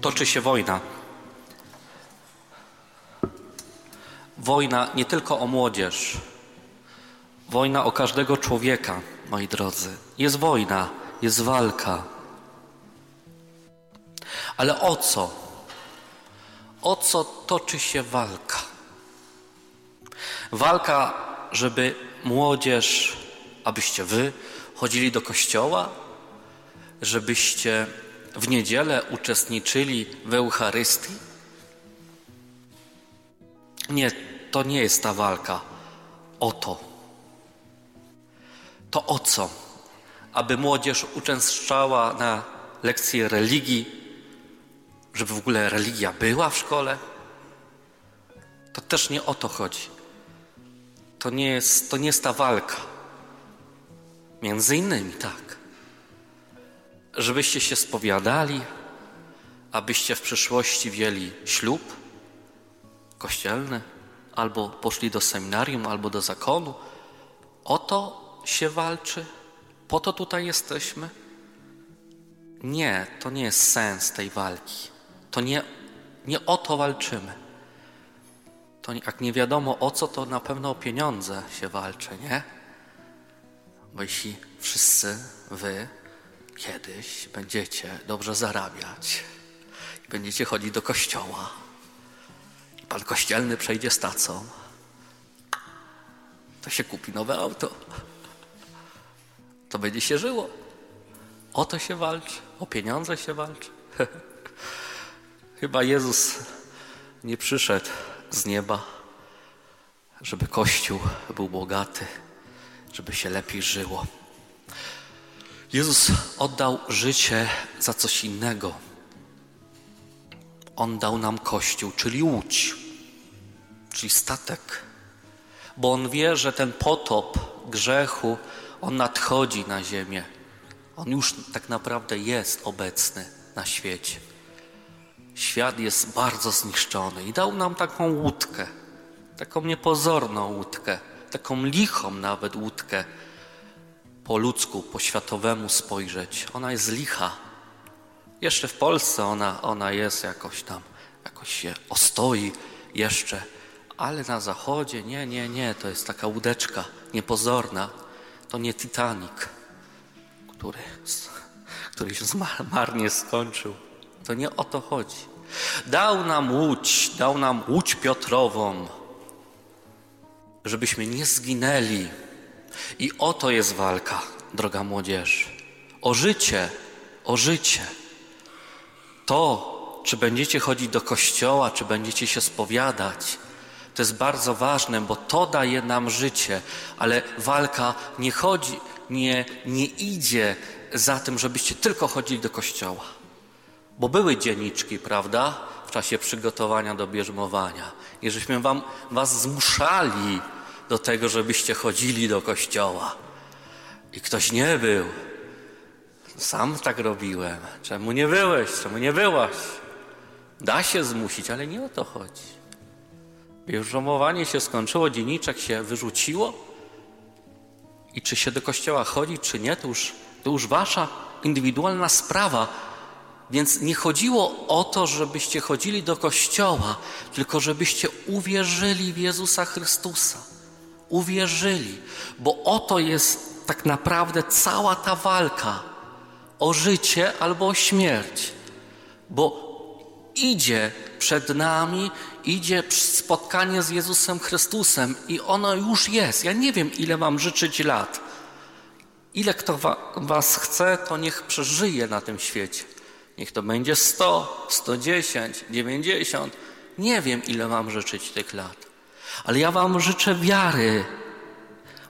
toczy się wojna. Wojna nie tylko o młodzież, wojna o każdego człowieka, moi drodzy. Jest wojna, jest walka. Ale o co? O co toczy się walka? Walka, żeby młodzież, abyście wy chodzili do kościoła, żebyście w niedzielę uczestniczyli w Eucharystii? Nie, to nie jest ta walka. O to. To o co? Aby młodzież uczęszczała na lekcje religii, żeby w ogóle religia była w szkole? To też nie o to chodzi. To nie jest, to nie jest ta walka. Między innymi tak. Żebyście się spowiadali, abyście w przyszłości wzięli ślub kościelny, albo poszli do seminarium, albo do zakonu. O to się walczy? Po to tutaj jesteśmy? Nie, to nie jest sens tej walki. To nie, nie o to walczymy. To jak nie wiadomo o co, to na pewno o pieniądze się walczy, nie? Bo jeśli wszyscy wy kiedyś będziecie dobrze zarabiać i będziecie chodzić do kościoła, i pan kościelny przejdzie stacą, to się kupi nowe auto. To będzie się żyło. O to się walczy, o pieniądze się walczy. Chyba Jezus nie przyszedł z nieba, żeby Kościół był bogaty, żeby się lepiej żyło. Jezus oddał życie za coś innego. On dał nam Kościół, czyli łódź, czyli statek. Bo On wie, że ten potop grzechu, on nadchodzi na ziemię. On już tak naprawdę jest obecny na świecie. Świat jest bardzo zniszczony i dał nam taką łódkę, taką niepozorną łódkę, taką lichą nawet łódkę, po ludzku, po światowemu spojrzeć. Ona jest licha. Jeszcze w Polsce ona, ona jest jakoś tam, jakoś się ostoi jeszcze, ale na zachodzie nie, nie, nie, to jest taka łódeczka niepozorna. To nie Titanic, który, który się marnie skończył. To nie o to chodzi. Dał nam łódź, dał nam łódź Piotrową, żebyśmy nie zginęli. I o to jest walka, droga młodzież. O życie, o życie. To, czy będziecie chodzić do kościoła, czy będziecie się spowiadać, to jest bardzo ważne, bo to daje nam życie, ale walka nie chodzi, nie, nie idzie za tym, żebyście tylko chodzili do kościoła. Bo były dzienniczki, prawda, w czasie przygotowania do bierzmowania. I żeśmy wam, was zmuszali do tego, żebyście chodzili do kościoła. I ktoś nie był. Sam tak robiłem. Czemu nie byłeś? Czemu nie byłaś? Da się zmusić, ale nie o to chodzi. Bierzmowanie się skończyło, dzienniczek się wyrzuciło i czy się do kościoła chodzi, czy nie, to już, to już wasza indywidualna sprawa. Więc nie chodziło o to, żebyście chodzili do kościoła, tylko żebyście uwierzyli w Jezusa Chrystusa. Uwierzyli, bo oto jest tak naprawdę cała ta walka o życie albo o śmierć. Bo idzie przed nami, idzie spotkanie z Jezusem Chrystusem i ono już jest. Ja nie wiem, ile mam życzyć lat. Ile kto wa was chce, to niech przeżyje na tym świecie. Niech to będzie 100, 110, 90. Nie wiem, ile mam życzyć tych lat. Ale ja wam życzę wiary,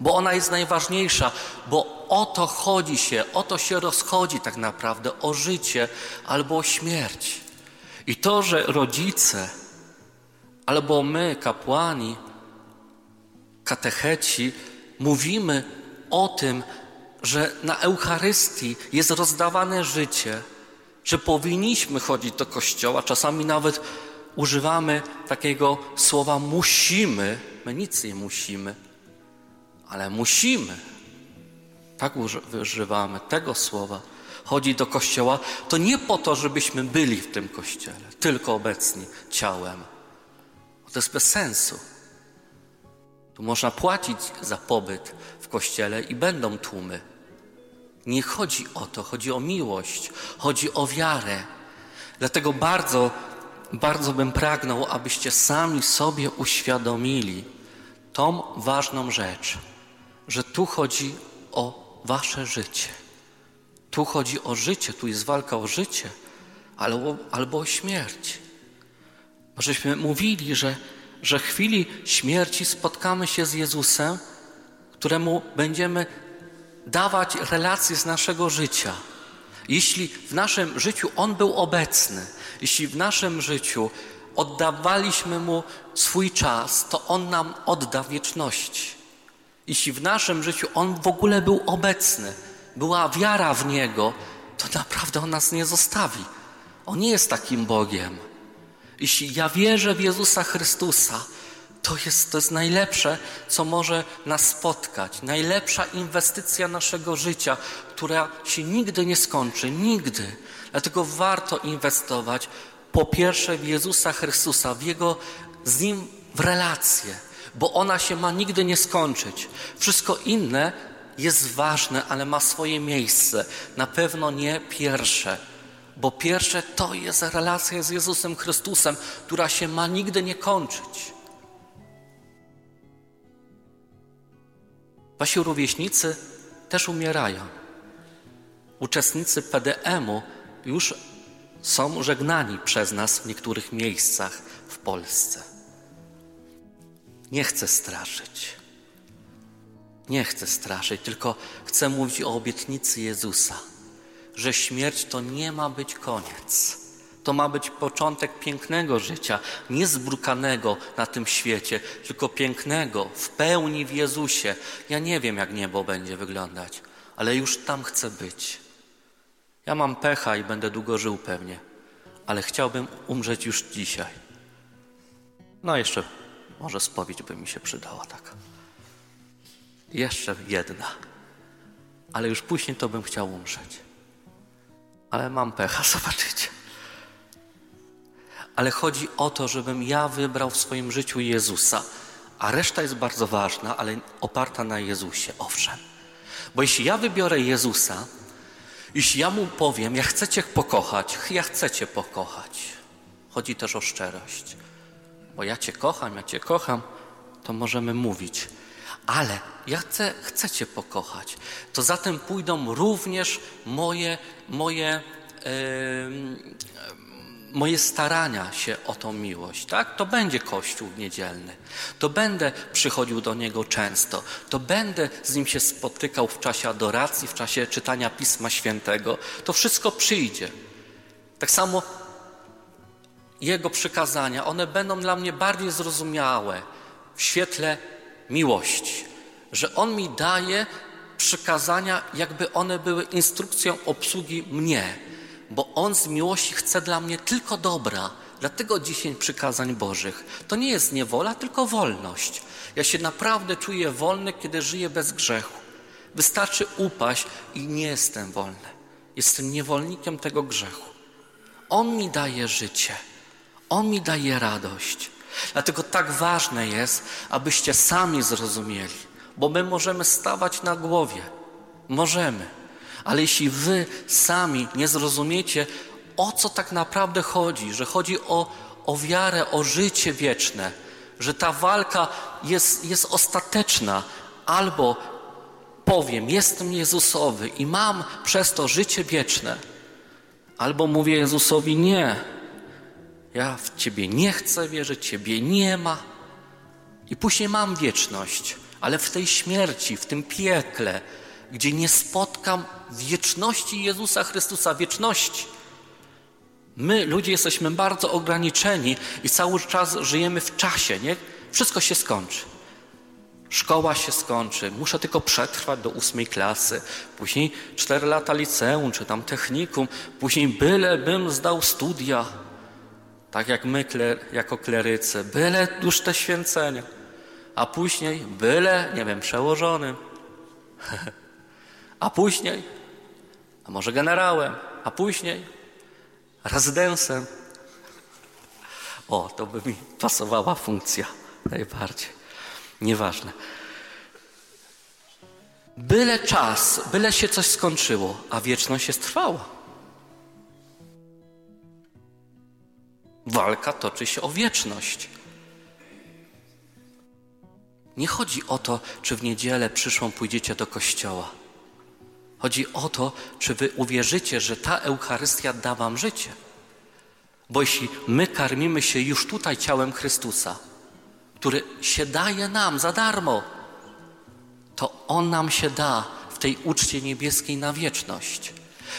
bo ona jest najważniejsza, bo o to chodzi się, o to się rozchodzi tak naprawdę, o życie albo o śmierć. I to, że rodzice, albo my, kapłani, katecheci, mówimy o tym, że na Eucharystii jest rozdawane życie, że powinniśmy chodzić do kościoła, czasami nawet używamy takiego słowa musimy. My nic nie musimy, ale musimy. Tak używamy tego słowa, chodzi do kościoła, to nie po to, żebyśmy byli w tym kościele, tylko obecni ciałem. To jest bez sensu. Tu można płacić za pobyt w kościele i będą tłumy. Nie chodzi o to, chodzi o miłość, chodzi o wiarę. Dlatego bardzo, bardzo bym pragnął, abyście sami sobie uświadomili tą ważną rzecz, że tu chodzi o wasze życie. Tu chodzi o życie, tu jest walka o życie albo, albo o śmierć. Możeśmy mówili, że, że w chwili śmierci spotkamy się z Jezusem, któremu będziemy dawać relacje z naszego życia. Jeśli w naszym życiu On był obecny, jeśli w naszym życiu oddawaliśmy Mu swój czas, to On nam odda wieczności. Jeśli w naszym życiu On w ogóle był obecny, była wiara w Niego, to naprawdę On nas nie zostawi. On nie jest takim Bogiem. Jeśli ja wierzę w Jezusa Chrystusa, to jest, to jest najlepsze, co może nas spotkać. Najlepsza inwestycja naszego życia, która się nigdy nie skończy. Nigdy. Dlatego warto inwestować po pierwsze w Jezusa Chrystusa, w Jego, z Nim w relacje, bo ona się ma nigdy nie skończyć. Wszystko inne jest ważne, ale ma swoje miejsce. Na pewno nie pierwsze, bo pierwsze to jest relacja z Jezusem Chrystusem, która się ma nigdy nie kończyć. Wasi rówieśnicy też umierają. Uczestnicy PDM-u już są żegnani przez nas w niektórych miejscach w Polsce. Nie chcę straszyć. Nie chcę straszyć, tylko chcę mówić o obietnicy Jezusa, że śmierć to nie ma być koniec. To ma być początek pięknego życia, nie zbrukanego na tym świecie, tylko pięknego, w pełni w Jezusie. Ja nie wiem, jak niebo będzie wyglądać, ale już tam chcę być. Ja mam pecha i będę długo żył pewnie, ale chciałbym umrzeć już dzisiaj. No jeszcze może spowiedź by mi się przydała tak. Jeszcze jedna. Ale już później to bym chciał umrzeć. Ale mam pecha, zobaczycie. Ale chodzi o to, żebym ja wybrał w swoim życiu Jezusa. A reszta jest bardzo ważna, ale oparta na Jezusie, owszem. Bo jeśli ja wybiorę Jezusa, jeśli ja mu powiem, ja chcę Cię pokochać, ja chcę Cię pokochać. Chodzi też o szczerość. Bo ja Cię kocham, ja Cię kocham, to możemy mówić. Ale ja chcę, chcę Cię pokochać. To zatem pójdą również moje, moje, yy, moje starania się o tą miłość, tak? To będzie Kościół niedzielny. To będę przychodził do Niego często. To będę z Nim się spotykał w czasie adoracji, w czasie czytania Pisma Świętego. To wszystko przyjdzie. Tak samo Jego przykazania, one będą dla mnie bardziej zrozumiałe w świetle miłości. Że On mi daje przykazania, jakby one były instrukcją obsługi mnie bo On z miłości chce dla mnie tylko dobra. Dlatego dziesięć przykazań Bożych. To nie jest niewola, tylko wolność. Ja się naprawdę czuję wolny, kiedy żyję bez grzechu. Wystarczy upaść i nie jestem wolny. Jestem niewolnikiem tego grzechu. On mi daje życie. On mi daje radość. Dlatego tak ważne jest, abyście sami zrozumieli, bo my możemy stawać na głowie. Możemy. Ale jeśli wy sami nie zrozumiecie, o co tak naprawdę chodzi, że chodzi o, o wiarę, o życie wieczne, że ta walka jest, jest ostateczna, albo powiem, jestem Jezusowy i mam przez to życie wieczne, albo mówię Jezusowi nie, ja w Ciebie nie chcę wierzyć, Ciebie nie ma. I później mam wieczność, ale w tej śmierci, w tym piekle, gdzie nie spotkam wieczności Jezusa Chrystusa, wieczności. My, ludzie, jesteśmy bardzo ograniczeni i cały czas żyjemy w czasie, nie? Wszystko się skończy. Szkoła się skończy, muszę tylko przetrwać do ósmej klasy, później cztery lata liceum, czy tam technikum, później byle bym zdał studia, tak jak my kler, jako klerycy, byle już te święcenia, a później byle, nie wiem, przełożonym. A później, a może generałem, a później rezydensem. O, to by mi pasowała funkcja najbardziej. Nieważne. Byle czas, byle się coś skończyło, a wieczność jest trwała. Walka toczy się o wieczność. Nie chodzi o to, czy w niedzielę przyszłą pójdziecie do kościoła. Chodzi o to, czy wy uwierzycie, że ta Eucharystia da wam życie. Bo jeśli my karmimy się już tutaj ciałem Chrystusa, który się daje nam za darmo, to On nam się da w tej uczcie niebieskiej na wieczność.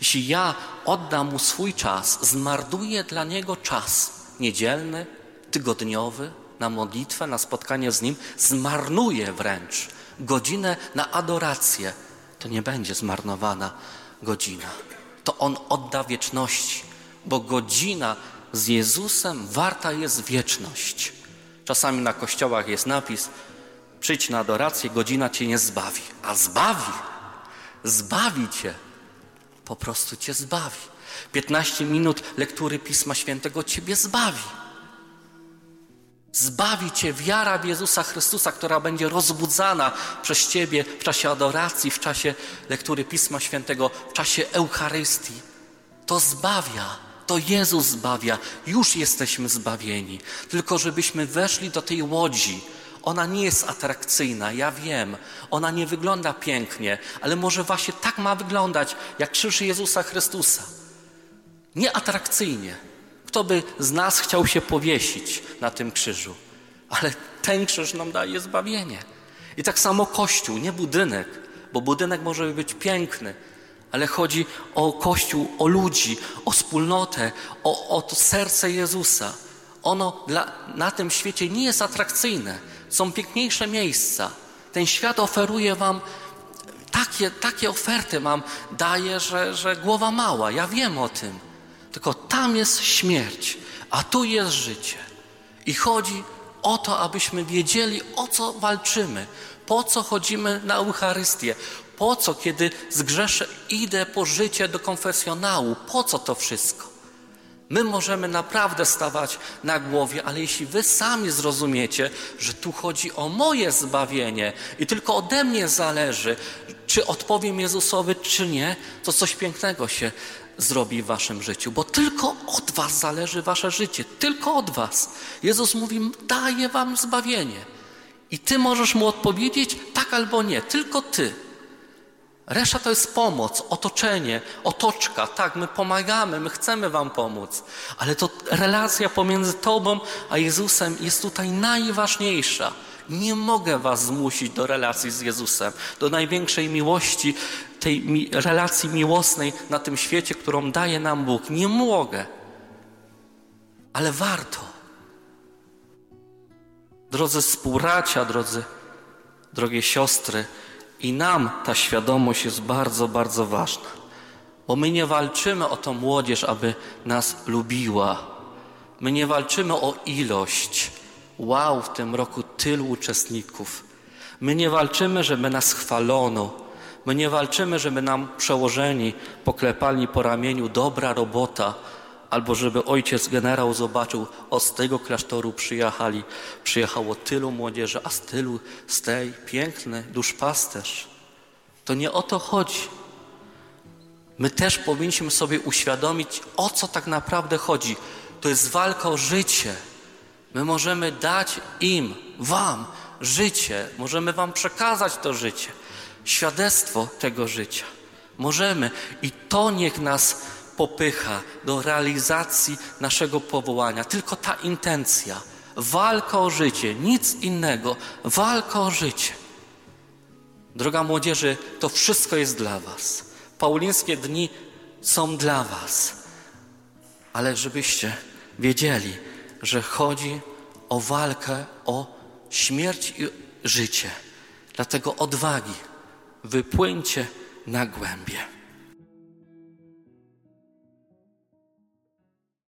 Jeśli ja oddam Mu swój czas, zmarnuję dla Niego czas niedzielny, tygodniowy, na modlitwę, na spotkanie z Nim, zmarnuję wręcz godzinę na adorację, to nie będzie zmarnowana godzina. To On odda wieczności, bo godzina z Jezusem warta jest wieczność. Czasami na kościołach jest napis: przyjdź na adorację, godzina cię nie zbawi. A zbawi, zbawi cię, po prostu cię zbawi. 15 minut lektury Pisma Świętego ciebie zbawi. Zbawi cię wiara w Jezusa Chrystusa, która będzie rozbudzana przez ciebie w czasie adoracji, w czasie lektury Pisma Świętego, w czasie Eucharystii. To zbawia, to Jezus zbawia. Już jesteśmy zbawieni. Tylko żebyśmy weszli do tej łodzi. Ona nie jest atrakcyjna, ja wiem. Ona nie wygląda pięknie, ale może właśnie tak ma wyglądać, jak krzyż Jezusa Chrystusa. Nieatrakcyjnie. Kto by z nas chciał się powiesić na tym krzyżu? Ale ten krzyż nam daje zbawienie. I tak samo Kościół, nie budynek, bo budynek może być piękny, ale chodzi o Kościół, o ludzi, o wspólnotę, o, o to serce Jezusa. Ono dla, na tym świecie nie jest atrakcyjne. Są piękniejsze miejsca. Ten świat oferuje Wam takie, takie oferty, Wam daje, że, że głowa mała. Ja wiem o tym. Tylko tam jest śmierć, a tu jest życie. I chodzi o to, abyśmy wiedzieli, o co walczymy, po co chodzimy na Eucharystię, po co, kiedy zgrzeszę, idę po życie do konfesjonału, po co to wszystko? My możemy naprawdę stawać na głowie, ale jeśli wy sami zrozumiecie, że tu chodzi o moje zbawienie i tylko ode mnie zależy, czy odpowiem Jezusowi, czy nie, to coś pięknego się zrobi w waszym życiu, bo tylko od was zależy wasze życie, tylko od was. Jezus mówi, daję wam zbawienie. I ty możesz mu odpowiedzieć tak albo nie, tylko ty. Reszta to jest pomoc, otoczenie, otoczka. Tak, my pomagamy, my chcemy Wam pomóc, ale to relacja pomiędzy Tobą a Jezusem jest tutaj najważniejsza. Nie mogę Was zmusić do relacji z Jezusem, do największej miłości, tej relacji miłosnej na tym świecie, którą daje nam Bóg. Nie mogę, ale warto. Drodzy współbracia, drodzy, drogie siostry, i nam ta świadomość jest bardzo, bardzo ważna. Bo my nie walczymy o tą młodzież, aby nas lubiła. My nie walczymy o ilość. Wow, w tym roku tylu uczestników. My nie walczymy, żeby nas chwalono. My nie walczymy, żeby nam przełożeni poklepali po ramieniu dobra robota, albo żeby ojciec generał zobaczył, o z tego klasztoru przyjechali, przyjechało tylu młodzieży, a z tylu, z tej piękny duszpasterz. To nie o to chodzi. My też powinniśmy sobie uświadomić, o co tak naprawdę chodzi. To jest walka o życie. My możemy dać im, wam życie, możemy wam przekazać to życie, świadectwo tego życia. Możemy i to niech nas popycha do realizacji naszego powołania. Tylko ta intencja, walka o życie, nic innego, walka o życie. Droga młodzieży, to wszystko jest dla Was. Paulińskie dni są dla Was. Ale żebyście wiedzieli, że chodzi o walkę o śmierć i życie. Dlatego odwagi, wypłyńcie na głębie.